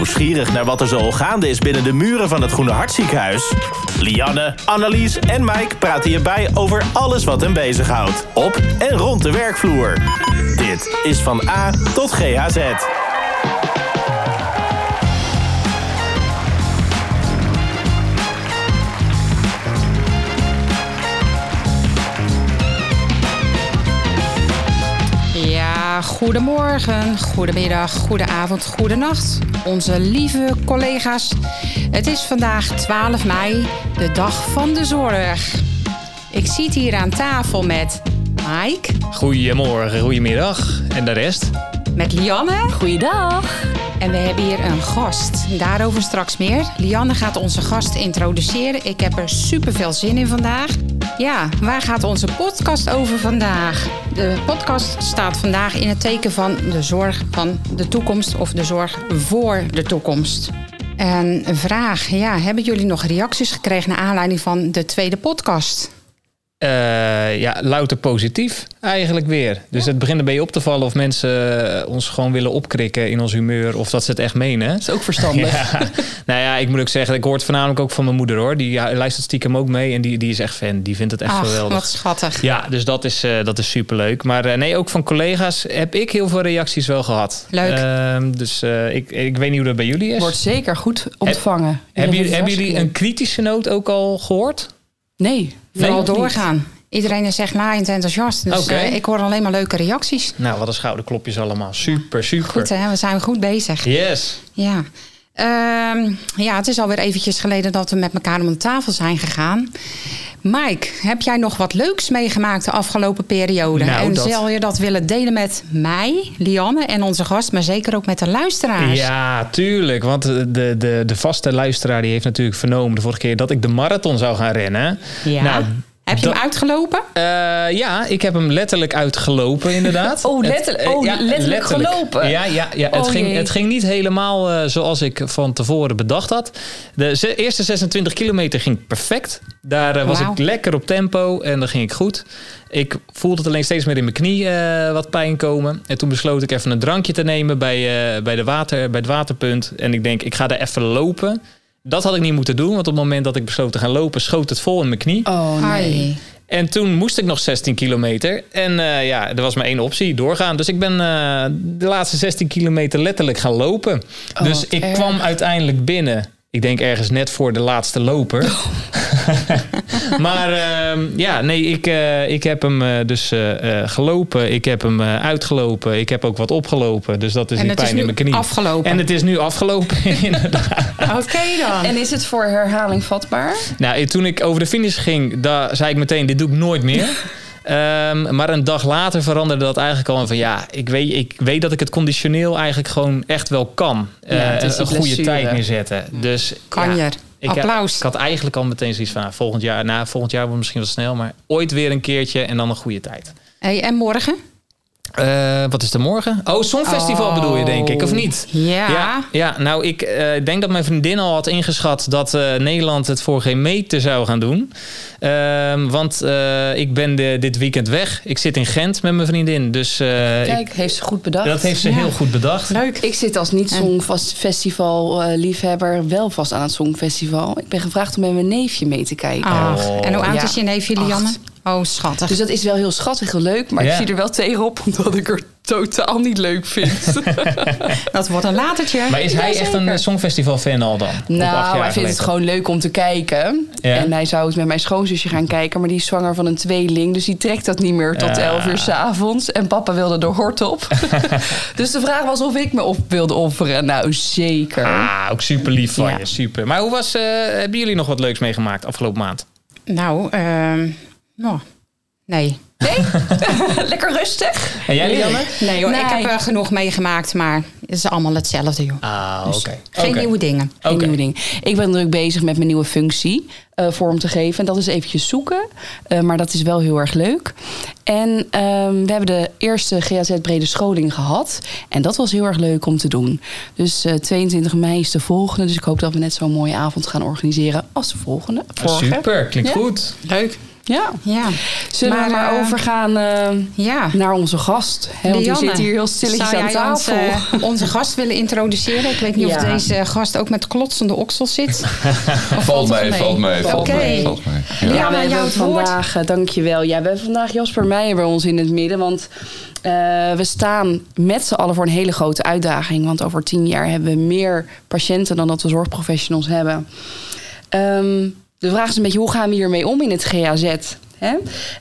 Nieuwsgierig naar wat er zo gaande is binnen de muren van het Groene Hartziekenhuis? Lianne, Annelies en Mike praten hierbij over alles wat hen bezighoudt. Op en rond de werkvloer. Dit is van A tot GHZ. Ja, goedemorgen, goedemiddag, goedenavond, goedenacht. Onze lieve collega's. Het is vandaag 12 mei, de dag van de zorg. Ik zit hier aan tafel met Mike, Goedemorgen, goedemiddag. En de rest? met Lianne Goeiedag. en we hebben hier een gast. Daarover straks meer. Lianne gaat onze gast introduceren. Ik heb er super veel zin in vandaag. Ja, waar gaat onze podcast over vandaag? De podcast staat vandaag in het teken van de zorg van de toekomst of de zorg voor de toekomst. En een vraag, ja, hebben jullie nog reacties gekregen naar aanleiding van de tweede podcast? Eh, ja, louter positief eigenlijk weer. Dus het begint een beetje op te vallen of mensen eh, ons gewoon willen opkrikken in ons humeur. Of dat ze het echt menen. Dat is ook verstandig. Ja. nou ja, ik moet ook zeggen, ik hoor het voornamelijk ook van mijn moeder hoor. Die luistert stiekem ook mee en die, die is echt fan. Die vindt het echt Ach, geweldig. wat schattig. Ja, dus dat is, eh, dat is superleuk. Maar nee, ook van collega's heb ik heel veel reacties wel gehad. Leuk. Ehm, dus ik, ik weet niet hoe dat bij jullie is. Wordt zeker goed ontvangen. hebben, jullie, Ja, hebben jullie een kritische noot ook al gehoord? Nee. Vooral niet. doorgaan. Iedereen is echt laaiend enthousiast. Dus eh, ik hoor alleen maar leuke reacties. Nou, wat een schouderklopjes allemaal. Super, super. Goed, hè? we zijn goed bezig. Yes. Ja. Ehm, ja, het is alweer eventjes geleden dat we met elkaar om de tafel zijn gegaan. Mike, heb jij nog wat leuks meegemaakt de afgelopen periode? Nou, en dat- zal je dat willen delen met mij, Lianne en onze gast, maar zeker ook met de luisteraars? Ja, tuurlijk. Want de, de, de vaste luisteraar die heeft natuurlijk vernomen de vorige keer dat ik de marathon zou gaan rennen. Ja. Nou, heb je dat- hem uitgelopen? Eh, ja, ik heb hem letterlijk uitgelopen, inderdaad. Oh, Het- letterlijk- eh, oh, letterlijk gelopen? Ja, ja, ja het, Oh, ging, jee. het ging niet helemaal eh, zoals ik van tevoren bedacht had. De eerste 26 kilometer ging perfect. Daar was ik lekker op tempo en dan ging ik goed. Ik voelde het alleen steeds meer in mijn knie wat pijn komen. En toen besloot ik even een drankje te nemen bij, bij, de water, bij het waterpunt. En ik denk, ik ga er even lopen. Dat had ik niet moeten doen, want op het moment dat ik besloot te gaan lopen, schoot het vol in mijn knie. Oh nee. En toen moest ik nog 16 kilometer. En eh, ja, er was maar één optie, doorgaan. Dus ik ben eh, de laatste 16 kilometer letterlijk gaan lopen. Oh, dus ik erg. kwam uiteindelijk binnen. Ik denk ergens net voor de laatste loper. maar ehm, ja, nee, ik, eh, ik heb hem eh, dus eh, eh, gelopen. Ik heb hem eh, uitgelopen. Ik heb ook wat opgelopen. Dus dat is en die het is pijn in mijn knie. afgelopen. En het is nu afgelopen, inderdaad. Oké dan. En is het voor herhaling vatbaar? Nou, toen ik over de finish ging, daar zei ik meteen, dit doe ik nooit meer. Ehm, maar een dag later veranderde dat eigenlijk al van ja, ik weet, ik weet dat ik het conditioneel eigenlijk gewoon echt wel kan. Ja, het Eh, een goede blessure. tijd neerzetten. Dus kan ja, je. ik, Applaus. Ik had eigenlijk al meteen zoiets van nou, volgend jaar, nou, volgend jaar wordt misschien wat snel, maar ooit weer een keertje en dan een goede tijd. Hey, en morgen? Eh, wat is er morgen? Oh, Songfestival Oh. bedoel je, denk ik, of niet? Ja. Ja, ja nou, ik eh, denk dat mijn vriendin al had ingeschat dat eh, Nederland het voor geen meter zou gaan doen. Ehm, want eh, ik ben de, dit weekend weg. Ik zit in Gent met mijn vriendin. Dus eh, Kijk, heeft ze goed bedacht. ik, dat heeft ze Ja. heel goed bedacht. Leuk. Ik zit als niet-songfestival-liefhebber wel vast aan het Songfestival. Ik ben gevraagd om met mijn neefje mee te kijken. Ach, Oh. en hoe oud Ja. is je neefje, Lianne? Acht. Oh, schattig. Dus dat is wel heel schattig en leuk. Maar Ja. ik zie er wel tegenop omdat ik er totaal niet leuk vind. dat wordt een latertje. Maar is hij Ja, echt een Songfestival-fan al dan? Nou, hij vindt het gewoon leuk om te kijken. Ja. En hij zou het met mijn schoonzusje gaan kijken. Maar die is zwanger van een tweeling. Dus die trekt dat niet meer tot Ja. 11 uur s'avonds. En papa wilde er hort op. dus de vraag was of ik me op wilde offeren. Nou, zeker. Ah, ook super lief van Ja. je. Super. Maar hoe was, eh, hebben jullie nog wat leuks meegemaakt afgelopen maand? Nou, ehm nou, nee. Nee? Lekker rustig? En jij, Lianne? Nee hoor, Nee. ik heb er genoeg meegemaakt, maar het is allemaal hetzelfde, joh. Ah, Dus oké. Geen nieuwe dingen. Geen Oké. nieuwe ding. Ik ben druk bezig met mijn nieuwe functie eh, vorm te geven. En dat is eventjes zoeken. Eh, maar dat is wel heel erg leuk. En ehm, we hebben de eerste GAZ Brede Scholing gehad. En dat was heel erg leuk om te doen. Dus eh, 22 mei is de volgende. Dus ik hoop dat we net zo'n mooie avond gaan organiseren als de volgende. Ah, Vorige. super, klinkt Ja. goed. Leuk. Ja. Ja. Zullen we maar eh, overgaan eh, Ja. naar onze gast? Hè, want die zit hier heel stilletjes aan ons, tafel. eh, onze gast willen introduceren. Ik weet niet of deze gast ook met klotsende oksels zit. Valt mee, valt mee, valt mee, valt mee. Ja. Ja, maar we jou hebben vandaag, dankjewel. Ja, we hebben vandaag Jasper Meijer bij ons in het midden. Want eh, we staan met z'n allen voor een hele grote uitdaging. Want over tien jaar hebben we meer patiënten dan dat we zorgprofessionals hebben. Ehm, de vraag is een beetje, hoe gaan we hiermee om in het GAZ? Hè?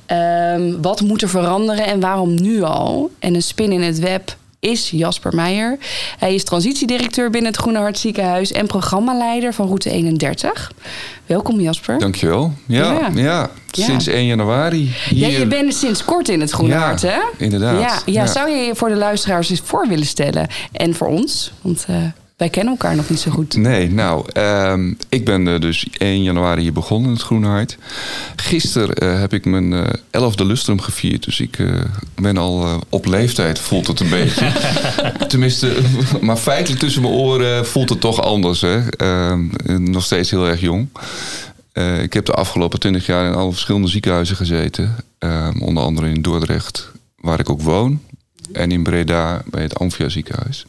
Ehm, wat moet er veranderen en waarom nu al? En een spin in het web is Jasper Meijer. Hij is transitiedirecteur binnen het Groene Hart Ziekenhuis... en programmaleider van Route 31. Welkom Jasper. Dankjewel. Ja, Ja. ja. Ja. sinds 1 januari. Ja, Hier. je bent sinds kort in het Groene Ja, Hart, hè? inderdaad. Ja, ja, Ja. zou je je voor de luisteraars eens voor willen stellen? En voor ons, want eh, wij kennen elkaar nog niet zo goed. Nee, nou, ehm, ik ben eh, dus 1 januari hier begonnen in het Groene Hart. Gisteren eh, heb ik mijn eh, elfde lustrum gevierd. Dus ik ben al op leeftijd, voelt het een beetje. Tenminste, maar feitelijk tussen mijn oren voelt het toch anders. Hè? Ehm, nog steeds heel erg jong. Ik heb de afgelopen twintig jaar in alle verschillende ziekenhuizen gezeten. Ehm, onder andere in Dordrecht, waar ik ook woon. En in Breda bij het Amphia ziekenhuis.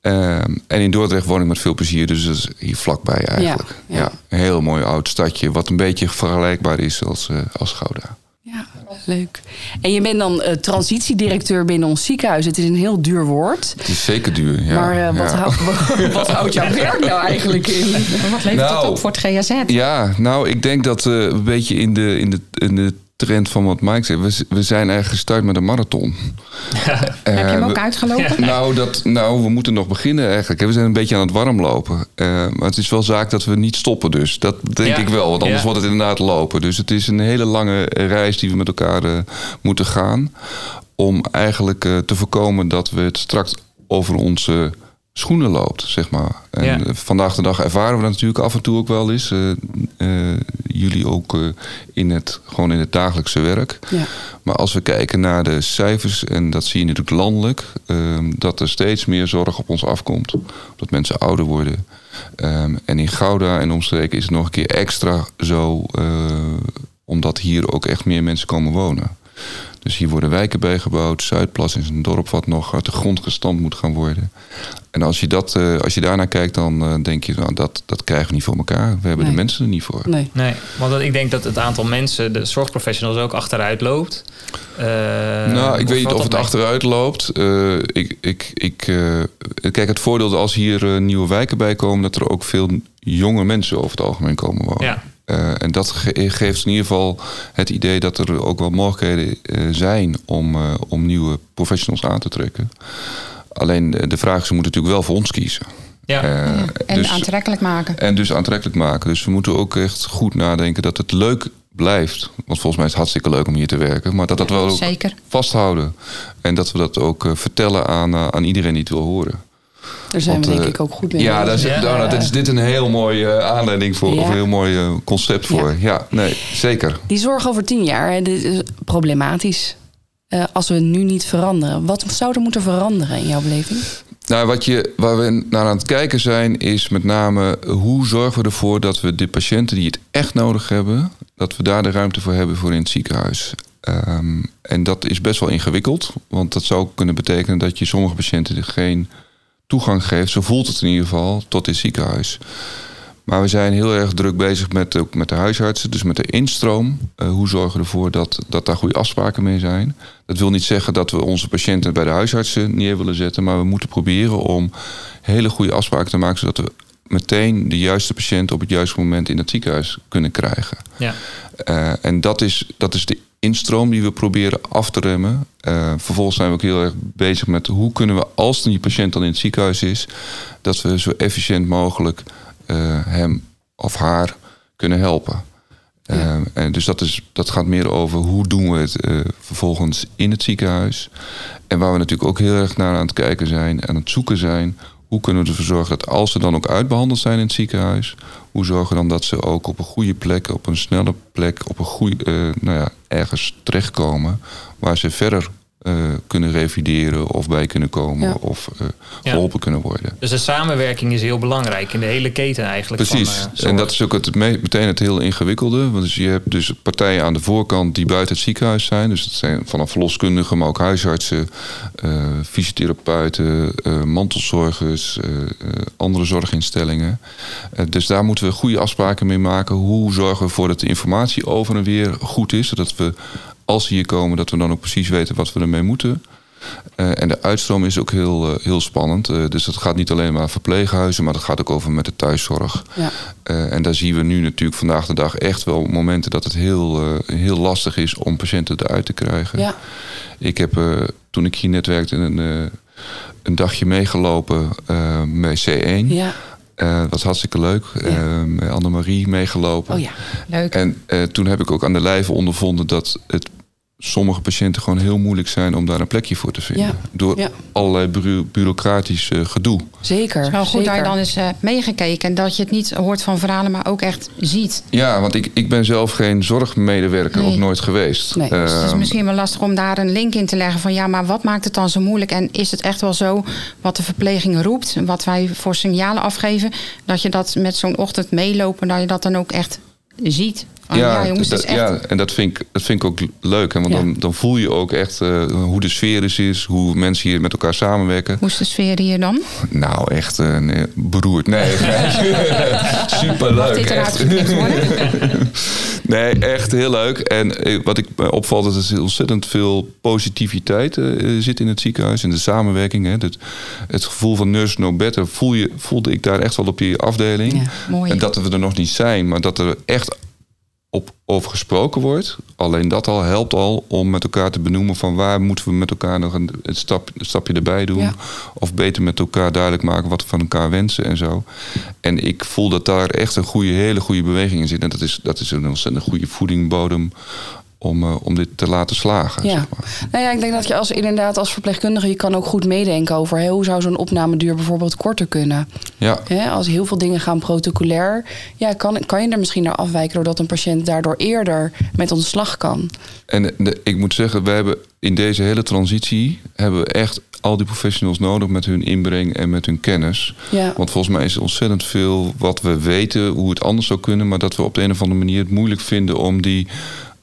Ehm, en in Dordrecht woon ik met veel plezier, dus dat is hier vlakbij eigenlijk. Ja, Ja, ja. een heel mooi oud stadje, wat een beetje vergelijkbaar is als, eh, als Gouda. Ja, leuk. En je bent dan eh, transitiedirecteur binnen ons ziekenhuis. Het is een heel duur woord. Het is zeker duur. Ja, maar eh, wat, ja. hou- wat houdt jouw werk nou eigenlijk in? Wat levert Nou, dat op voor het GAZ? Ja, nou, ik denk dat eh, een beetje in de, in, de, in de trend van wat Mike zei. We, we zijn eigenlijk gestart met een marathon. Heb je hem ook uitgelopen? Nou, dat, nou, we moeten nog beginnen eigenlijk. We zijn een beetje aan het warmlopen. Eh maar het is wel zaak dat we niet stoppen dus. Dat denk Ja. ik wel, want anders Ja. wordt het inderdaad lopen. Dus het is een hele lange reis die we met elkaar eh, moeten gaan. Om eigenlijk eh, te voorkomen dat we het straks over onze schoenen loopt, zeg maar. En Ja. eh, vandaag de dag ervaren we dat natuurlijk af en toe ook wel eens. eh, eh, jullie ook eh, in het, gewoon in het dagelijkse werk. Ja. Maar als we kijken naar de cijfers, en dat zie je natuurlijk landelijk, ehm, dat er steeds meer zorg op ons afkomt. Dat mensen ouder worden. Ehm, en in Gouda en omstreken is het nog een keer extra zo, eh, omdat hier ook echt meer mensen komen wonen. Dus hier worden wijken bijgebouwd. Zuidplas is een dorp wat nog uit de grond gestampt moet gaan worden. En als je, dat, eh, als je daarnaar kijkt, dan eh, denk je, nou, dat, dat krijgen we niet voor elkaar. We hebben Nee. de mensen er niet voor. Nee. Nee, want dat- ik denk dat het aantal mensen, de zorgprofessionals, ook achteruit loopt. Eh, nou, ik weet niet of het mee? achteruit loopt. Eh, ik, ik, ik, eh, kijk, het voordeel als hier nieuwe wijken bij komen, dat er ook veel jonge mensen over het algemeen komen wonen. Ja. Eh, en dat ge- geeft in ieder geval het idee dat er ook wel mogelijkheden eh, zijn om, eh, om nieuwe professionals aan te trekken. Alleen de vraag is, ze moeten natuurlijk wel voor ons kiezen. Ja. Eh, En dus- aantrekkelijk maken. en dus aantrekkelijk maken. Dus we moeten ook echt goed nadenken dat het leuk blijft. Want volgens mij is het hartstikke leuk om hier te werken. Maar dat dat wel ook Zeker. vasthouden. En dat we dat ook eh, vertellen aan, aan iedereen die het wil horen. Daar zijn Want, we denk eh, ik ook goed mee. Ja, daar nou, dit is dit een heel mooie eh, aanleiding voor. Ja. Of een heel mooi eh, concept voor. Ja. nee, zeker. Die zorg over tien jaar, hè, dit is problematisch. Eh, als we nu niet veranderen. Wat zou er moeten veranderen in jouw beleving? Nou, wat je, waar we naar aan het kijken zijn, is met name hoe zorgen we ervoor dat we de patiënten die het echt nodig hebben, dat we daar de ruimte voor hebben voor in het ziekenhuis. Ehm, en dat is best wel ingewikkeld, want dat zou kunnen betekenen dat je sommige patiënten geen toegang geeft, zo voelt het in ieder geval, tot dit ziekenhuis. Maar we zijn heel erg druk bezig met, ook met de huisartsen, dus met de instroom. Eh, hoe zorgen we ervoor dat, dat daar goede afspraken mee zijn? Dat wil niet zeggen dat we onze patiënten bij de huisartsen neer willen zetten, maar we moeten proberen om hele goede afspraken te maken, zodat we meteen de juiste patiënt op het juiste moment in het ziekenhuis kunnen krijgen. Ja. Eh, en dat is, dat is de instroom die we proberen af te remmen. Eh, vervolgens zijn we ook heel erg bezig met hoe kunnen we, als die patiënt dan in het ziekenhuis is, dat we zo efficiënt mogelijk eh, hem of haar kunnen helpen. Eh, en dus dat, is, dat gaat meer over hoe doen we het vervolgens in het ziekenhuis. En waar we natuurlijk ook heel erg naar aan het kijken zijn en aan het zoeken zijn. Hoe kunnen we ervoor zorgen dat als ze dan ook uitbehandeld zijn in het ziekenhuis, hoe zorgen we dan dat ze ook op een goede plek, op een snelle plek, op een goede, eh, nou ja, ergens terechtkomen waar ze verder eh, kunnen revideren of bij kunnen komen Ja. of eh, Ja. geholpen kunnen worden. Dus de samenwerking is heel belangrijk in de hele keten eigenlijk. Precies. Van, eh, en dat is ook het, me- meteen het heel ingewikkelde. Want dus je hebt dus partijen aan de voorkant die buiten het ziekenhuis zijn. Dus dat zijn vanaf verloskundigen, maar ook huisartsen, eh, fysiotherapeuten, eh, mantelzorgers, eh, eh, andere zorginstellingen. Eh, dus daar moeten we goede afspraken mee maken. Hoe zorgen we ervoor dat de informatie over en weer goed is. Zodat we, als ze hier komen, dat we dan ook precies weten wat we ermee moeten. Eh, en de uitstroom is ook heel, eh, heel spannend. Eh, dus dat gaat niet alleen maar verpleeghuizen, maar dat gaat ook over met de thuiszorg. Ja. En daar zien we nu natuurlijk vandaag de dag echt wel momenten dat het heel, heel lastig is om patiënten eruit te krijgen. Ja. Ik heb toen ik hier net werkte een, een dagje meegelopen met C1. Ja. Dat was hartstikke leuk. Eh, met Annemarie meegelopen. Oh ja. Leuk. En toen heb ik ook aan de lijve ondervonden dat het sommige patiënten gewoon heel moeilijk zijn om daar een plekje voor te vinden. Ja. Door Ja. allerlei bureau- bureaucratisch eh, gedoe. Zeker. Het is wel goed dat je zeker. dan eens eh, meegekeken en dat je het niet hoort van verhalen, maar ook echt ziet. Ja, want ik, ik ben zelf geen zorgmedewerker, Nee. ook nooit geweest. Nee. Dus het is Ehm, misschien wel lastig om daar een link in te leggen van ja, maar wat maakt het dan zo moeilijk? En is het echt wel zo wat de verpleging roept, wat wij voor signalen afgeven, dat je dat met zo'n ochtend meelopen, dat je dat dan ook echt ziet? Van, ja, jongens, het dat- is echt... ja, en dat vind ik, dat vind ik ook leuk. Hè, want Ja. dan, dan voel je ook echt eh, hoe de sfeer is, is, hoe mensen hier met elkaar samenwerken. Hoe is de sfeer hier dan? Nou, echt eh, nee, beroerd. Nee, superleuk. dit echt. worden? Nee, echt heel leuk. En eh, wat ik opvalt, dat er ontzettend veel positiviteit zit in het ziekenhuis. In de samenwerking. Hè. Het, het gevoel van nurse no better voel je, voelde ik daar echt wel op die afdeling. Ja. Mooi. En dat we er nog niet zijn, maar dat er echt op, over gesproken wordt. Alleen dat al helpt al om met elkaar te benoemen van waar moeten we met elkaar nog een, een, stap, een stapje erbij doen. Ja. Of beter met elkaar duidelijk maken wat we van elkaar wensen en zo. En ik voel dat daar echt een goede, hele goede beweging in zit. En dat is, dat is een ontzettend goede voedingbodem om, eh, om dit te laten slagen. Ja. Zeg maar. Nou ja, ik denk dat je als, inderdaad als verpleegkundige... je kan ook goed meedenken over... hè, hoe zou zo'n opnameduur bijvoorbeeld korter kunnen? ja. Hè, als heel veel dingen gaan protocolair... Ja, kan, kan je er misschien naar afwijken... doordat een patiënt daardoor eerder met ontslag kan. En de, ik moet zeggen, we hebben in deze hele transitie... hebben we echt al die professionals nodig met hun inbreng en met hun kennis. Ja, Want volgens mij is er ontzettend veel wat we weten, hoe het anders zou kunnen, maar dat we op de een of andere manier het moeilijk vinden om die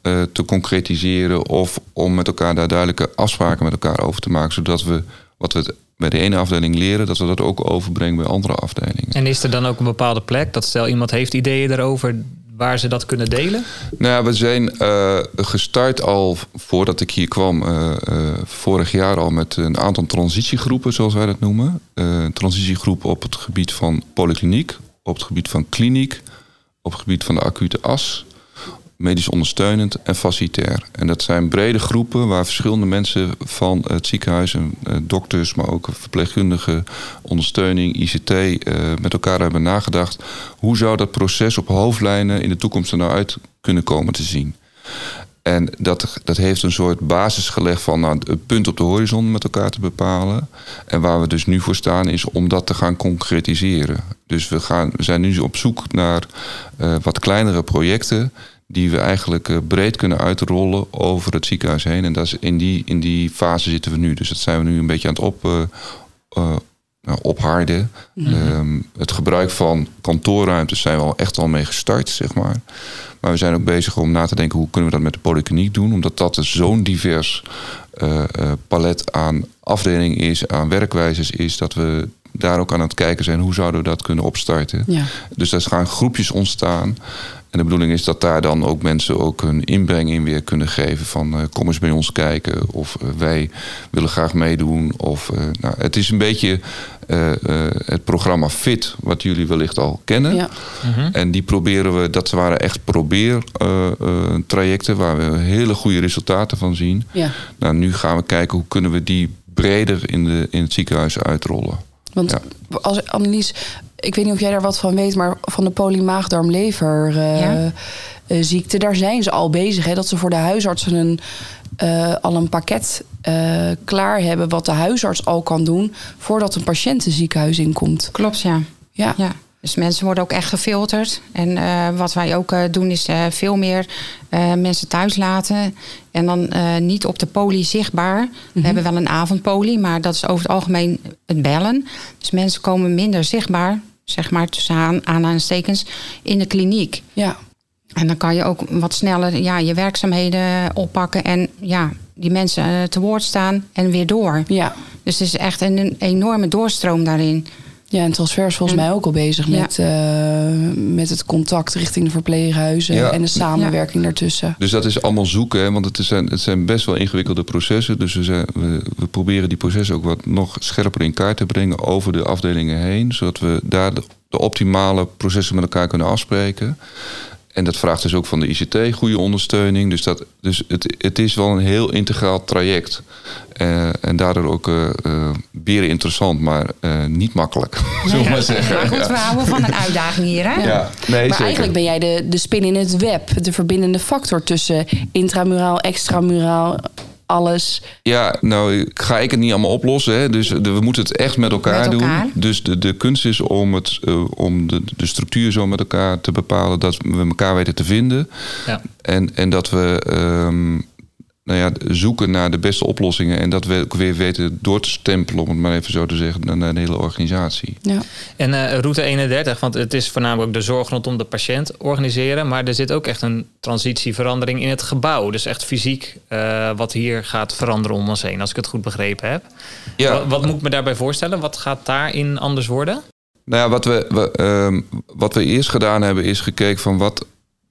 eh, te concretiseren of om met elkaar daar duidelijke afspraken met elkaar over te maken, zodat we wat we bij de ene afdeling leren, dat we dat ook overbrengen bij andere afdelingen. En is er dan ook een bepaalde plek dat stel iemand heeft ideeën erover waar ze dat kunnen delen? Nou ja, we zijn eh, gestart al voordat ik hier kwam, eh, vorig jaar al met een aantal transitiegroepen, zoals wij dat noemen. Transitiegroepen op het gebied van polykliniek, op het gebied van kliniek, op het gebied van de acute as, medisch ondersteunend en facilitair. En dat zijn brede groepen waar verschillende mensen van het ziekenhuis, en, eh, dokters, maar ook verpleegkundigen, ondersteuning, ICT, eh, met elkaar hebben nagedacht. Hoe zou dat proces op hoofdlijnen in de toekomst er nou uit kunnen komen te zien? En dat, dat heeft een soort basis gelegd van nou, het punt op de horizon met elkaar te bepalen. En waar we dus nu voor staan is om dat te gaan concretiseren. Dus we, gaan, we zijn nu op zoek naar eh, wat kleinere projecten die we eigenlijk eh, breed kunnen uitrollen over het ziekenhuis heen. En dat is in, die, in die fase zitten we nu. Dus dat zijn we nu een beetje aan het op, eh, eh, nou, opharden. Ehm, het gebruik van kantoorruimtes zijn we al echt al mee gestart, zeg maar. Maar we zijn ook bezig om na te denken hoe kunnen we dat met de polykliniek doen. Omdat dat dus zo'n divers palet aan afdelingen is, aan werkwijzes is, dat we daar ook aan het kijken zijn hoe zouden we dat kunnen opstarten. ja. Dus daar gaan groepjes ontstaan. En de bedoeling is dat daar dan ook mensen ook hun inbreng in weer kunnen geven. Van eh, kom eens bij ons kijken. Of eh, wij willen graag meedoen. Of, eh, nou, het is een beetje eh, eh, het programma FIT, wat jullie wellicht al kennen. ja. En die proberen we, dat waren echt probeertrajecten waar we hele goede resultaten van zien. ja. Nou, nu gaan we kijken hoe kunnen we die breder in, de, in het ziekenhuis uitrollen. Want Ja. als Annelies, ik weet niet of jij daar wat van weet, maar van de polymaagdarmlever eh, Ja. eh, ziekte, daar zijn ze al bezig. Hè, dat ze voor de huisartsen een, eh, al een pakket eh, klaar hebben wat de huisarts al kan doen voordat een patiënt het ziekenhuis inkomt. Klopt, ja. Ja. ja. Dus mensen worden ook echt gefilterd. En eh, wat wij ook eh, doen is eh, veel meer eh, mensen thuis laten. En dan eh, niet op de poli zichtbaar. We hebben wel een avondpoli, maar dat is over het algemeen het bellen. Dus mensen komen minder zichtbaar, zeg maar tussen aan, aanhalingstekens, in de kliniek. Ja. En dan kan je ook wat sneller ja, je werkzaamheden oppakken en ja, die mensen eh, te woord staan en weer door. Ja. Dus het is echt een, een enorme doorstroom daarin. Ja, en Transfer is volgens En- mij ook al bezig Ja. met, eh, met het contact richting de verpleeghuizen Ja. en de samenwerking daartussen. Dus dat is allemaal zoeken, hè, want het zijn, het zijn best wel ingewikkelde processen. Dus we, zijn, we, we proberen die processen ook wat nog scherper in kaart te brengen over de afdelingen heen. Zodat we daar de, de optimale processen met elkaar kunnen afspreken. En dat vraagt dus ook van de ICT goede ondersteuning. Dus, dat, dus het, het is wel een heel integraal traject. Eh, en daardoor ook beren interessant, maar niet makkelijk. Zullen we maar zeggen. Maar goed, we houden van een uitdaging hier, hè? Ja, nee, Maar zeker. eigenlijk ben jij de, de spin in het web, de verbindende factor tussen intramuraal, extramuraal, alles. Ja, nou ga ik het niet allemaal oplossen. Hè? Dus de- we moeten het echt met elkaar, Met elkaar. doen. Dus de, de kunst is om, het, eh, om de, de structuur zo met elkaar te bepalen dat we elkaar weten te vinden. Ja. En, en dat we ehm, nou ja, zoeken naar de beste oplossingen. En dat we ook weer weten door te stempelen, om het maar even zo te zeggen, naar- de hele organisatie. Ja. En eh, route 31, want het is voornamelijk de zorg rondom de patiënt organiseren. Maar er zit ook echt een transitieverandering in het gebouw. Dus echt fysiek eh, wat hier gaat veranderen om ons heen, als ik het goed begrepen heb. Ja. Wat, wat moet ik me daarbij voorstellen? Wat gaat daarin anders worden? Nou ja, wat we, we, ehm, wat we eerst gedaan hebben, is gekeken van wat.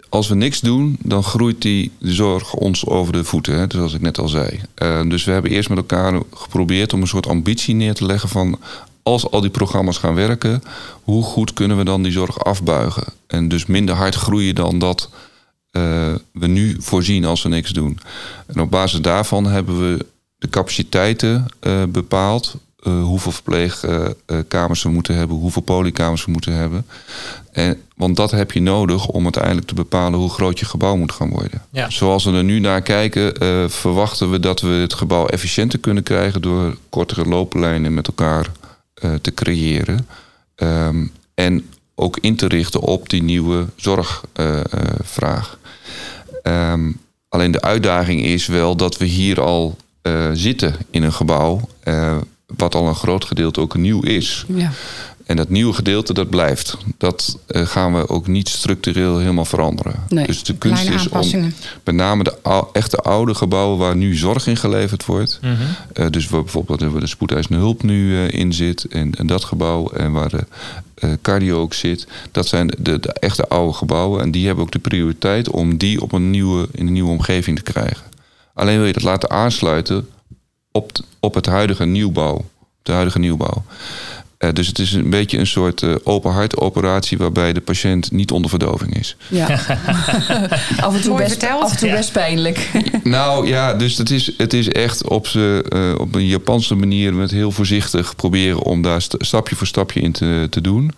Als we niks doen, dan groeit die zorg ons over de voeten. Hè, zoals ik net al zei. Eh, dus we hebben eerst met elkaar geprobeerd om een soort ambitie neer te leggen van. Als al die programma's gaan werken, hoe goed kunnen we dan die zorg afbuigen? En dus minder hard groeien dan dat eh, we nu voorzien als we niks doen. En op basis daarvan hebben we de capaciteiten eh, bepaald. Eh, hoeveel verpleegkamers we moeten hebben, hoeveel polykamers we moeten hebben. En, want dat heb je nodig om uiteindelijk te bepalen hoe groot je gebouw moet gaan worden. Ja. Zoals we er nu naar kijken, eh, verwachten we dat we het gebouw efficiënter kunnen krijgen door kortere looplijnen met elkaar eh, te creëren. Ehm, en ook in te richten op die nieuwe zorgvraag. Ehm, alleen de uitdaging is wel dat we hier al zitten in een gebouw. Wat al een groot gedeelte ook nieuw is. Ja. En dat nieuwe gedeelte, dat blijft. Dat eh, gaan we ook niet structureel helemaal veranderen. Nee. Dus de kunst Kleine is om aanpassingen. met name de ou- echte oude gebouwen waar nu zorg in geleverd wordt. Mhm. Eh, dus waar bijvoorbeeld waar de spoedeisende hulp nu eh, in zit. En, en dat gebouw. En waar de eh, cardio ook zit. Dat zijn de, de echte oude gebouwen. En die hebben ook de prioriteit om die op een nieuwe, in een nieuwe omgeving te krijgen. Alleen wil je dat laten aansluiten op, op het huidige nieuwbouw. De huidige nieuwbouw. Eh, dus het is een beetje een soort eh, open hart operatie waarbij de patiënt niet onder verdoving is. ja. af en toe, Mooi best, verteld. af en toe Ja. best pijnlijk. Nou ja, dus het is, het is echt op, ze, eh, op een Japanse manier met heel voorzichtig proberen om daar st- stapje voor stapje in te, te doen.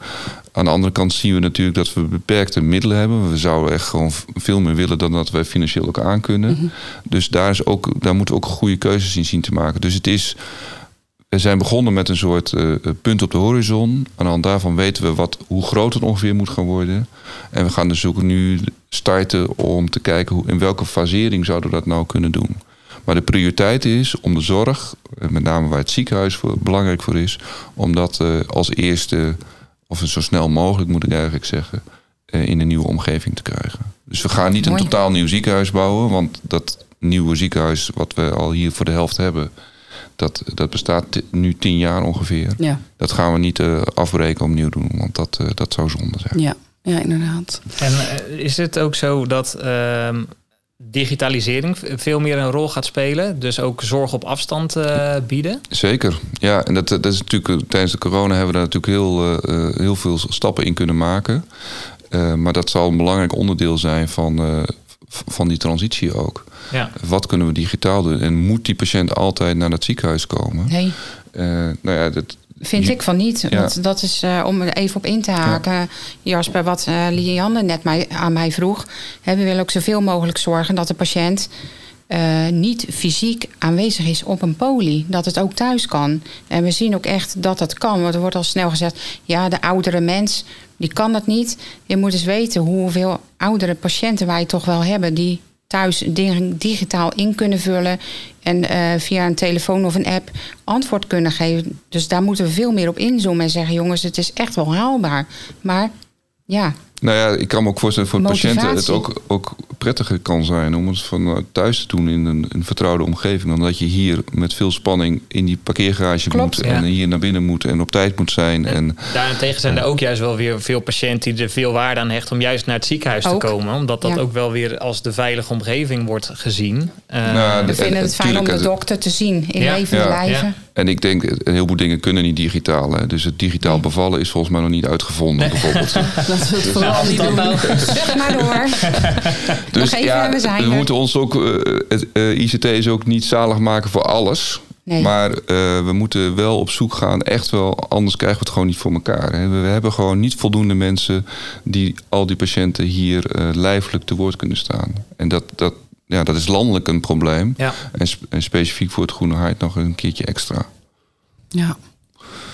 Aan de andere kant zien we natuurlijk dat we beperkte middelen hebben. We zouden echt gewoon veel meer willen dan dat wij financieel ook aankunnen. Dus daar, is ook, daar moeten we ook goede keuzes in zien te maken. Dus het is, we zijn begonnen met een soort eh, punt op de horizon. Aan de hand daarvan weten we wat, hoe groot het ongeveer moet gaan worden. En we gaan dus ook nu starten om te kijken hoe, in welke fasering zouden we dat nou kunnen doen. Maar de prioriteit is om de zorg, eh, met name waar het ziekenhuis voor, belangrijk voor is, om dat eh, als eerste, of zo snel mogelijk moet ik eigenlijk zeggen, eh, in een nieuwe omgeving te krijgen. Dus we gaan niet een totaal nieuw ziekenhuis bouwen, want dat nieuwe ziekenhuis wat we al hier voor de helft hebben, dat, dat bestaat nu tien jaar ongeveer. Ja, Dat gaan we niet eh, afbreken opnieuw doen, want dat, eh, dat zou zonde zijn. ja. ja inderdaad. En eh, is het ook zo dat ehm, digitalisering veel meer een rol gaat spelen? Dus ook zorg op afstand eh, bieden? Zeker, ja. En dat, dat is natuurlijk, tijdens de corona hebben we daar natuurlijk heel, eh, eh, heel veel stappen in kunnen maken. Eh, maar dat zal een belangrijk onderdeel zijn van, eh, van die transitie ook. Ja. Wat kunnen we digitaal doen? En moet die patiënt altijd naar het ziekenhuis komen? Nee, Eh, nou ja, dat, vind je- ik van niet. Ja. Want dat is eh, om er even op in te haken. Jasper, wat eh Lianne net mij, aan mij vroeg. Hè, we willen ook zoveel mogelijk zorgen dat de patiënt eh, niet fysiek aanwezig is op een poli. Dat het ook thuis kan. En we zien ook echt dat het kan. Want er wordt al snel gezegd, ja, de oudere mens, die kan dat niet. Je moet eens weten hoeveel oudere patiënten wij toch wel hebben... die thuis dingen digitaal in kunnen vullen... en eh, via een telefoon of een app antwoord kunnen geven. Dus daar moeten we veel meer op inzoomen en zeggen... jongens, het is echt wel haalbaar. Maar ja, Nou ja, ik kan me ook voorstellen voor de patiënten het Motivatie. ook, ook prettiger kan zijn om het van eh, thuis te doen in een, een vertrouwde omgeving. Dan dat je hier met veel spanning in die parkeergarage Klopt. moet en Ja. hier naar binnen moet en op tijd moet zijn. En Daarentegen zijn er ook juist wel weer veel patiënten die er veel waarde aan hechten om juist naar het ziekenhuis Ook. te komen. Omdat dat Ja. ook wel weer als de veilige omgeving wordt gezien. Eh, Nou, we En- vinden en- het fijn om de dokter te zien in Ja. levende Ja. lijven. Ja. En ik denk, een heleboel dingen kunnen niet digitaal. Hè? Dus het digitaal bevallen is volgens mij nog niet uitgevonden, bijvoorbeeld. Laten we het dat doen. nou- Zeg maar door. Dus Nog even ja, we zijn we er. moeten ons ook. eh, het eh, ICT is ook niet zalig maken voor alles. Nee. Maar eh, we moeten wel op zoek gaan, echt wel, anders krijgen we het gewoon niet voor elkaar. Hè. We, we hebben gewoon niet voldoende mensen die al die patiënten hier eh, lijfelijk te woord kunnen staan. En dat, dat, ja, dat is landelijk een probleem. Ja. En, sp- en specifiek voor het Groene Hart nog een keertje extra. Ja.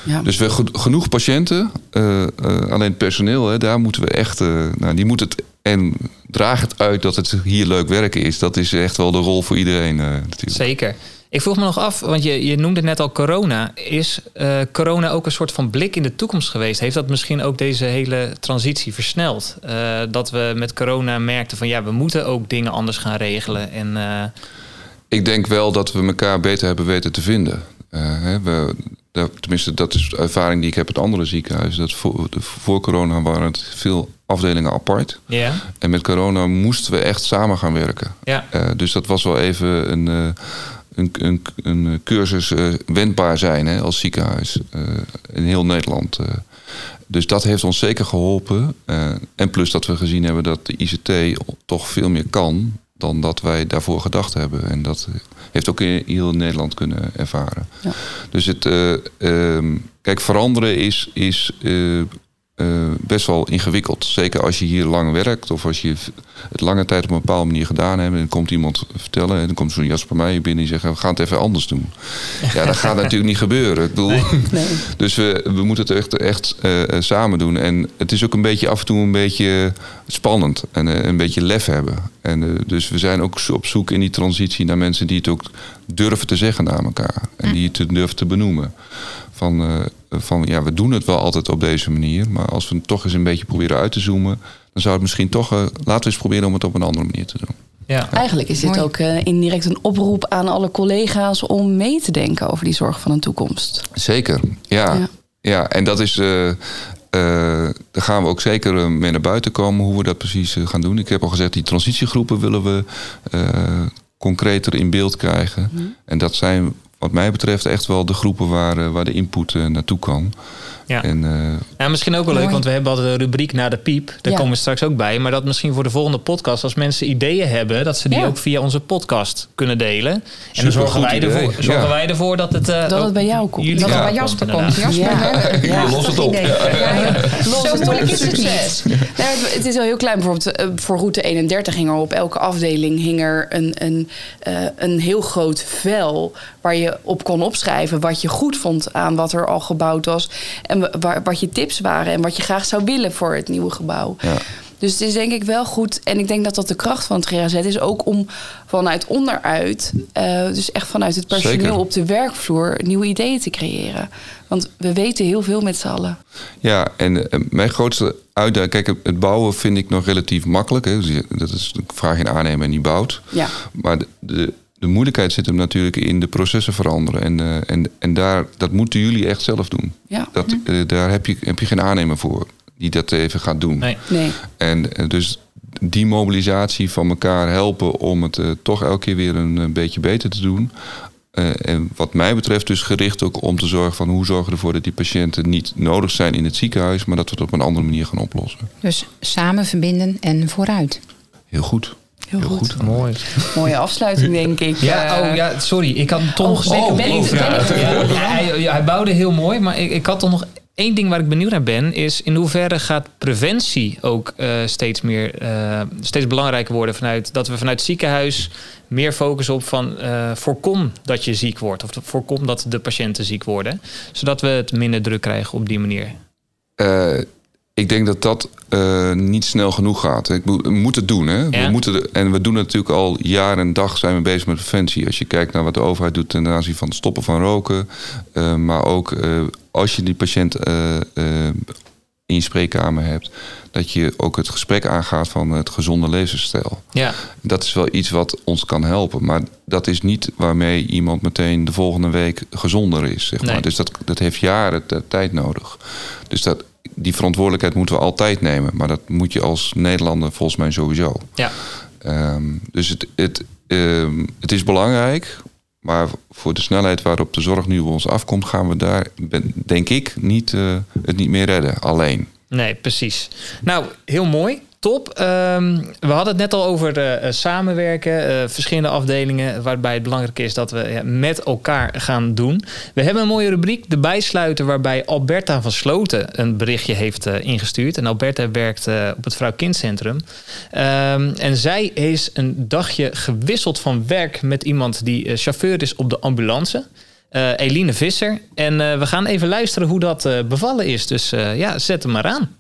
Ja. Dus we ge- genoeg patiënten, eh, eh, alleen het personeel, hè, daar moeten we echt, eh, nou, die moet het en draag het uit dat het hier leuk werken is. Dat is echt wel de rol voor iedereen eh, natuurlijk. Zeker. Ik vroeg me nog af, want je, je noemde net al corona. Is eh, corona ook een soort van blik in de toekomst geweest? Heeft dat misschien ook deze hele transitie versneld? Eh, dat we met corona merkten van ja, we moeten ook dingen anders gaan regelen. En eh, Ik denk wel dat we elkaar beter hebben weten te vinden. Eh, hè, we, dat- tenminste, dat is de ervaring die ik heb uit andere ziekenhuizen. Dat voor, de- voor corona waren het veel afdelingen apart. ja, En met corona moesten we echt samen gaan werken. ja, Eh, dus dat was wel even een, eh, een, een, een cursus eh, wendbaar zijn hè, als ziekenhuis in heel Nederland. Dus dat heeft ons zeker geholpen. Eh, en plus dat we gezien hebben dat de ICT toch veel meer kan dan dat wij daarvoor gedacht hebben. En dat heeft ook in heel Nederland kunnen ervaren. Ja. Dus het, eh, ehm, kijk, veranderen is, is eh, best wel ingewikkeld. Zeker als je hier lang werkt of als je het lange tijd op een bepaalde manier gedaan hebt. En dan komt iemand vertellen en dan komt zo'n Jasper Meijer binnen en zegt: We gaan het even anders doen. Ja, dat gaat natuurlijk niet gebeuren. Ik bedoel, Nee. dus we, we moeten het echt, echt eh, eh, samen doen. En het is ook een beetje af en toe een beetje spannend en een beetje lef hebben. En dus we zijn ook op zoek in die transitie naar mensen die het ook durven te zeggen naar elkaar. En die het durven te benoemen. Van, van ja, we doen het wel altijd op deze manier. Maar als we het toch eens een beetje proberen uit te zoomen. Dan zou het misschien toch. eh, laten we eens proberen om het op een andere manier te doen. ja. Eigenlijk is dit Mooi. ook eh, indirect een oproep aan alle collega's om mee te denken over die zorg van een toekomst. Zeker, ja. Ja. Ja, en dat is. eh, eh, daar gaan we ook zeker mee naar buiten komen hoe we dat precies gaan doen. Ik heb al gezegd, die transitiegroepen willen we eh, concreter in beeld krijgen. En dat zijn, wat mij betreft, echt wel de groepen waar, eh, waar de input eh, naartoe kan. Ja. En, eh, Ja, misschien ook wel leuk, want we hebben altijd een rubriek naar de piep. Daar Ja. komen we straks ook bij. Maar dat misschien voor de volgende podcast, als mensen ideeën hebben, dat ze die Ja. ook via onze podcast kunnen delen. En dan zorgen, wij ervoor, zorgen Ja. wij ervoor dat het, eh, Dat het bij jou komt. Dat Ja. er bij Jasper komt. Jasper, Ja. Los het op. Idee. Ja, ja. Los Zo het op, moeilijk is het succes. Nou, het, het is wel heel klein. Bijvoorbeeld eh, voor route 31 hing er op elke afdeling hing er een, een, eh, een heel groot vel waar je op kon opschrijven wat je goed vond aan wat er al gebouwd was en wa- wat je tips waren en wat je graag zou willen voor het nieuwe gebouw. ja. Dus het is denk ik wel goed. En ik denk dat dat de kracht van het GAZ is ook om vanuit onderuit, eh, dus echt vanuit het personeel Zeker. op de werkvloer, nieuwe ideeën te creëren. Want we weten heel veel met z'n allen. Ja, en eh, mijn grootste uitdaging... Kijk, het- bouwen vind ik nog relatief makkelijk. Hè. Dus je- Dat is een vraag in aannemen en die bouwt. Ja. Maar de, de, de moeilijkheid zit hem natuurlijk in de processen veranderen. En, eh, en, en daar, dat moeten jullie echt zelf doen. Ja. Dat, eh, daar heb je, heb je geen aannemer voor die dat even gaat doen. Nee. Nee. En eh, dus die mobilisatie van elkaar helpen om het toch elke keer weer een, eh, beetje beter te doen. Eh, en wat mij betreft dus gericht ook om te zorgen van hoe zorgen we ervoor dat die patiënten niet nodig zijn in het ziekenhuis, maar dat we het op een andere manier gaan oplossen. Dus samen verbinden en vooruit. Heel goed. Heel, goed. Mooi. Mooie afsluiting, denk ik. Ja, Eh, oh ja, sorry. Ik had toch nog ben- ben ik- één ben ik Ja, hij, ja, hij bouwde heel mooi, maar ik, ik had toch nog Eén ding waar ik benieuwd naar ben, is in hoeverre gaat preventie ook eh, steeds meer uh, steeds belangrijker worden vanuit dat we vanuit het ziekenhuis meer focussen op van uh, voorkom dat je ziek wordt of voorkom dat de patiënten ziek worden, zodat we het minder druk krijgen op die manier. Ik denk dat dat niet snel genoeg gaat. Ik we moeten het doen. Hè? We moeten en we doen het natuurlijk al jaar en dag zijn we bezig met preventie. Als je kijkt naar wat de overheid doet ten aanzien van het stoppen van roken. maar ook als je die patiënt in je spreekkamer hebt, dat je ook het gesprek aangaat van het gezonde levensstijl. Ja. Dat is wel iets wat ons kan helpen. Maar dat is niet waarmee iemand meteen de volgende week gezonder is. Zeg maar. Dus dat, dat heeft jaren tijd nodig. Dus dat, die verantwoordelijkheid moeten we altijd nemen. Maar dat moet je als Nederlander volgens mij sowieso. Ja. Um, dus het, het, um, het is belangrijk maar voor de snelheid waarop de zorg nu op ons afkomt, gaan we daar, denk ik, niet, uh, het niet meer redden. Alleen. Nee, precies. Nou, heel mooi. Top. Ehm, we hadden het net al over uh, samenwerken, uh, verschillende afdelingen, waarbij het belangrijk is dat we met elkaar gaan doen. We hebben een mooie rubriek, de bijsluiter, waarbij Alberta van Sloten een berichtje heeft ingestuurd. En Alberta werkt op het Vrouw-Kindcentrum. Um, en zij is een dagje gewisseld van werk met iemand die chauffeur is op de ambulance. Eline Visser. En we gaan even luisteren hoe dat bevallen is. Dus ja, zet hem maar aan.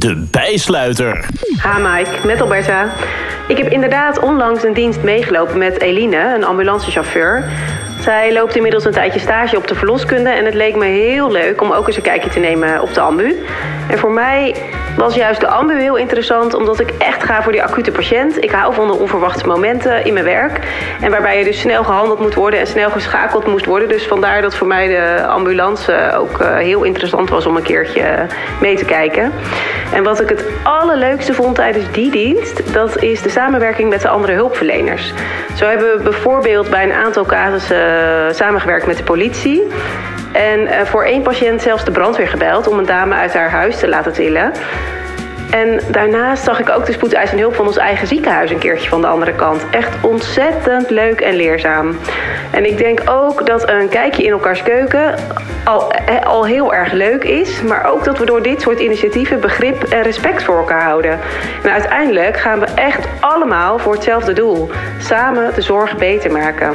De bijsluiter. Ha Mike, met Alberta. Ik heb inderdaad onlangs een dienst meegelopen met Eline, een ambulancechauffeur. Zij loopt inmiddels een tijdje stage op de verloskunde en het leek me heel leuk om ook eens een kijkje te nemen op de ambu. En voor mij was juist de ambu heel interessant omdat ik echt ga voor die acute patiënt. Ik hou van de onverwachte momenten in mijn werk en waarbij je dus snel gehandeld moet worden en snel geschakeld moest worden. Dus vandaar dat voor mij de ambulance ook eh, heel interessant was om een keertje mee te kijken. En wat ik het allerleukste vond tijdens die dienst, dat is de samenwerking met de andere hulpverleners. Zo hebben we bijvoorbeeld bij een aantal casussen samengewerkt met de politie. En uh, voor één patiënt zelfs de brandweer gebeld om een dame uit haar huis te laten tillen. En daarnaast zag ik ook de spoedeisende hulp van ons eigen ziekenhuis een keertje van de andere kant. Echt ontzettend leuk en leerzaam. En ik denk ook dat een kijkje in elkaars keuken al, al heel erg leuk is. Maar ook dat we door dit soort initiatieven begrip en respect voor elkaar houden. En uiteindelijk gaan we echt allemaal voor hetzelfde doel. Samen de zorg beter maken.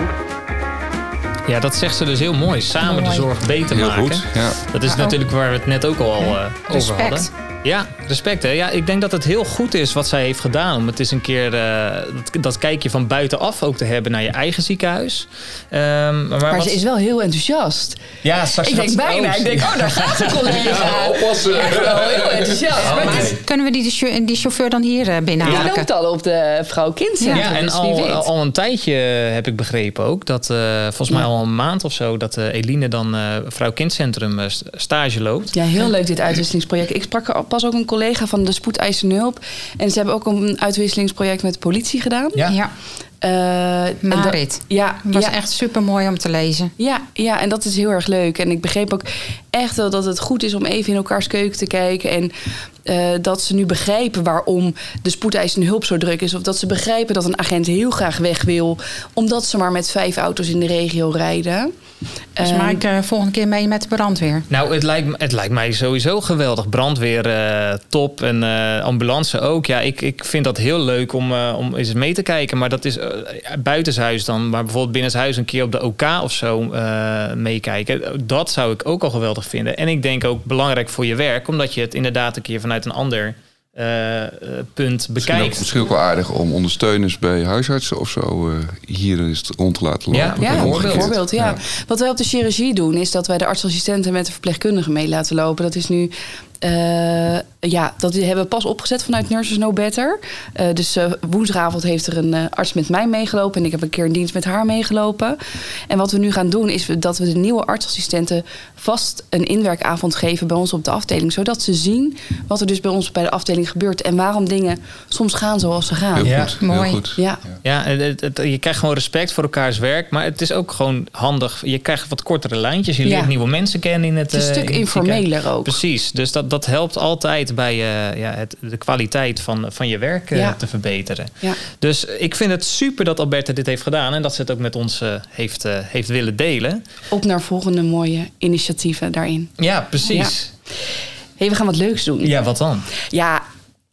Ja, dat zegt ze dus heel mooi. Samen de zorg beter heel maken. Goed, ja. Dat is natuurlijk waar we het net ook al uh, over hadden. Ja, respect. Hè? Ja, ik denk dat het heel goed is wat zij heeft gedaan. Om het eens een keer uh, dat, dat, kijkje van buitenaf ook te hebben naar je eigen ziekenhuis. Um, maar, maar ze is wel heel enthousiast. Ja, straks Ik denk bijna. Oh, ik denk, oh, daar gaat de collega. Ja, oppassen. Wel heel enthousiast. Ja, maar maar kunnen we die, die chauffeur dan hier uh, binnenhalen? Die loopt al op de vrouw kindcentrum. Ja, en dus al, al, een tijdje heb ik begrepen ook. Dat uh, volgens mij al een maand of zo. Dat Eline dan vrouw kindcentrum stage loopt. Ja, heel leuk dit uitwisselingsproject. Ik sprak er pas ook een collega van de spoedeisende hulp. En ze hebben ook een uitwisselingsproject met de politie gedaan. Ja. ja. Uh, Marit. Ja, was ja. echt super mooi om te lezen. Ja, ja, en dat is heel erg leuk. En ik begreep ook echt wel dat het goed is om even in elkaars keuken te kijken. En uh, dat ze nu begrijpen waarom de spoedeisende hulp zo druk is. Of dat ze begrijpen dat een agent heel graag weg wil. Omdat ze maar met vijf auto's in de regio rijden. Dus uh, Mike, uh, volgende keer mee met de brandweer. Nou, het lijkt, het lijkt mij sowieso geweldig. Brandweer uh, top en ambulance ook. Ja, ik, ik vind dat heel leuk om, om eens mee te kijken. Maar dat is buitenshuis dan. Maar bijvoorbeeld binnenshuis een keer op de OK of zo meekijken. Dat zou ik ook al geweldig vinden. En ik denk ook belangrijk voor je werk. Omdat je het inderdaad een keer vanuit een ander uh, punt bekijkt. Misschien ook, misschien ook wel aardig om ondersteuners bij huisartsen of zo uh, hier eens rond te laten lopen. Ja, ja bijvoorbeeld. Ja. ja. Wat wij op de chirurgie doen is dat wij de artsassistenten met de verpleegkundigen mee laten lopen. Dat is nu uh, ja, dat hebben we pas opgezet vanuit Nurses No Better. Uh, dus uh, woensdagavond heeft er een arts met mij meegelopen. En ik heb een keer een dienst met haar meegelopen. En wat we nu gaan doen is dat we de nieuwe artsassistenten vast een inwerkavond geven bij ons op de afdeling. Zodat ze zien wat er dus bij ons bij de afdeling gebeurt. En waarom dingen soms gaan zoals ze gaan. Heel ja. goed. Mooi. Heel goed. Ja, ja het, het, je krijgt gewoon respect voor elkaars werk. Maar het is ook gewoon handig. Je krijgt wat kortere lijntjes. Je leert ja. nieuwe mensen kennen in het. Het is een stuk informeler ook. Precies. Dus dat, dat helpt altijd bij eh, ja, het, de kwaliteit van, van je werk eh, Ja. te verbeteren. Ja. Dus ik vind het super dat Alberta dit heeft gedaan en dat ze het ook met ons eh, heeft, heeft willen delen. Op naar volgende mooie initiatieven daarin. Ja, precies. hey, we gaan wat leuks doen. Ja, wat dan? Ja,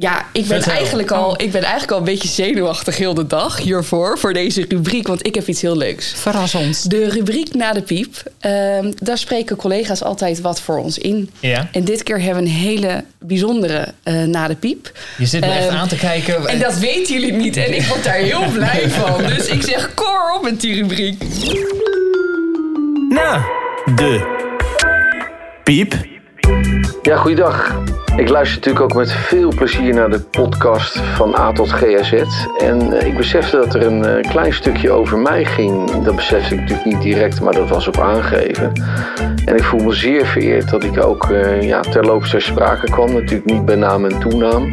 ja ik, ben Vertel. eigenlijk al, ik ben eigenlijk al een beetje zenuwachtig heel de dag hiervoor. Voor deze rubriek, want ik heb iets heel leuks. Verras ons. De rubriek na de piep. ehm, daar spreken collega's altijd wat voor ons in. Ja. En dit keer hebben we een hele bijzondere eh, na de piep. Je zit me echt Ehm, aan te kijken. En dat weten jullie niet. En ik word daar heel blij van. Dus ik zeg, koor op met die rubriek. Na de piep. Ja, goeiedag. Ik luister natuurlijk ook met veel plezier naar de podcast van A tot GAZ. En eh, ik besefte dat er een eh, klein stukje over mij ging. Dat besefte ik natuurlijk niet direct, maar dat was op aangegeven. En ik voel me zeer vereerd dat ik ook eh, ja, terloops ter sprake kwam. Natuurlijk niet bij naam en toenaam.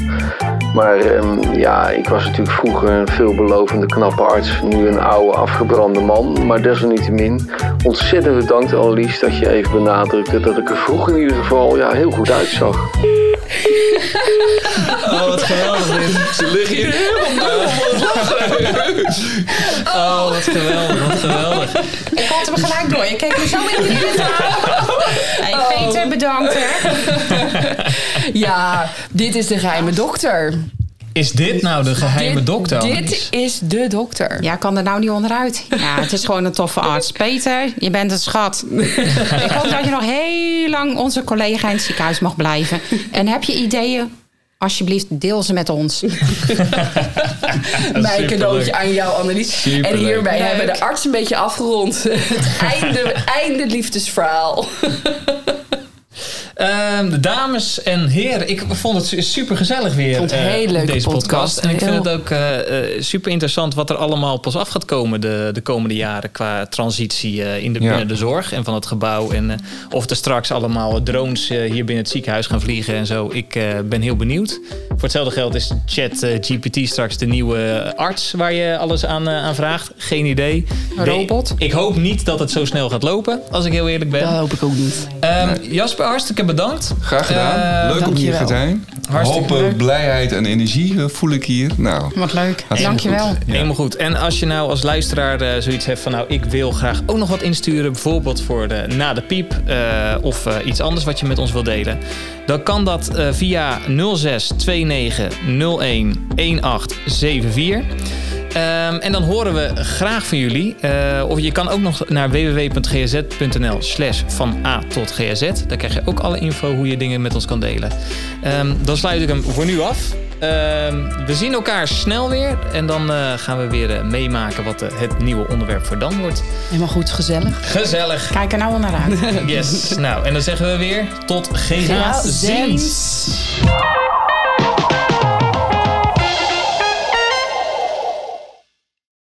Maar ehm, ja, ik was natuurlijk vroeger een veelbelovende knappe arts. Nu een oude afgebrande man. Maar desalniettemin ontzettend bedankt Annelies dat je even benadrukte dat ik er vroeger in ieder geval ja, heel goed uitzag. Oh, wat geweldig dit. Ze liggen hier Oh, wat geweldig, wat geweldig. Ik had hem gelijk door. Je keek me zo in de aan. Hey, Peter, bedankt hè. Ja, dit is de geheime dokter. Is dit nou de geheime Dit- dokter? Dit is de dokter. Ja, ik kan er nou niet onderuit. Ja, het is gewoon een toffe arts. Peter, je bent een schat. Ik hoop dat je nog heel lang onze collega in het ziekenhuis mag blijven. En heb je ideeën? Alsjeblieft, deel ze met ons. Mijn cadeautje aan jou, Annelies. En hierbij Leuk. hebben we de arts een beetje afgerond. Het einde, einde liefdesverhaal. Ehm, de dames en heren, ik vond het super gezellig weer. vond het eh, leuke deze podcast. podcast. En ik vind het ook eh, super interessant wat er allemaal pas af gaat komen de, de komende jaren qua transitie eh, in de, Ja. binnen de zorg en van het gebouw. En eh, of er straks allemaal drones eh, hier binnen het ziekenhuis gaan vliegen en zo. Ik eh, ben heel benieuwd. Voor hetzelfde geld is Chat eh, GPT straks de nieuwe arts waar je alles aan, eh, aan vraagt. Geen idee. Een De- robot? ik hoop niet dat het zo snel gaat lopen, als ik heel eerlijk ben. Dat hoop ik ook niet. Ehm, Jasper, hartstikke bedankt. Graag gedaan. Eh, Leuk om hier te zijn. Hartstikke Hoop, eh, leuk. blijheid en energie eh, voel ik hier. Nou, Wat leuk. Dankjewel. goed. Ja. Helemaal goed. En als je nou als luisteraar eh, zoiets hebt van... nou, ik wil graag ook nog wat insturen... bijvoorbeeld voor de Na de Piep... eh, of eh, iets anders wat je met ons wilt delen... dan kan dat eh, via 06 29 01 1874... Ehm, en dan horen we graag van jullie. Eh, of je kan ook nog naar www.gz.nl slash van A tot GZ. Daar krijg je ook alle info hoe je dingen met ons kan delen. Ehm, dan sluit ik hem voor nu af. Ehm, we zien elkaar snel weer. En dan eh, gaan we weer eh, meemaken wat het nieuwe onderwerp voor dan wordt. Helemaal goed, gezellig. Gezellig. Kijk er nou al naar uit. Yes. nou, en dan zeggen we weer tot ziens.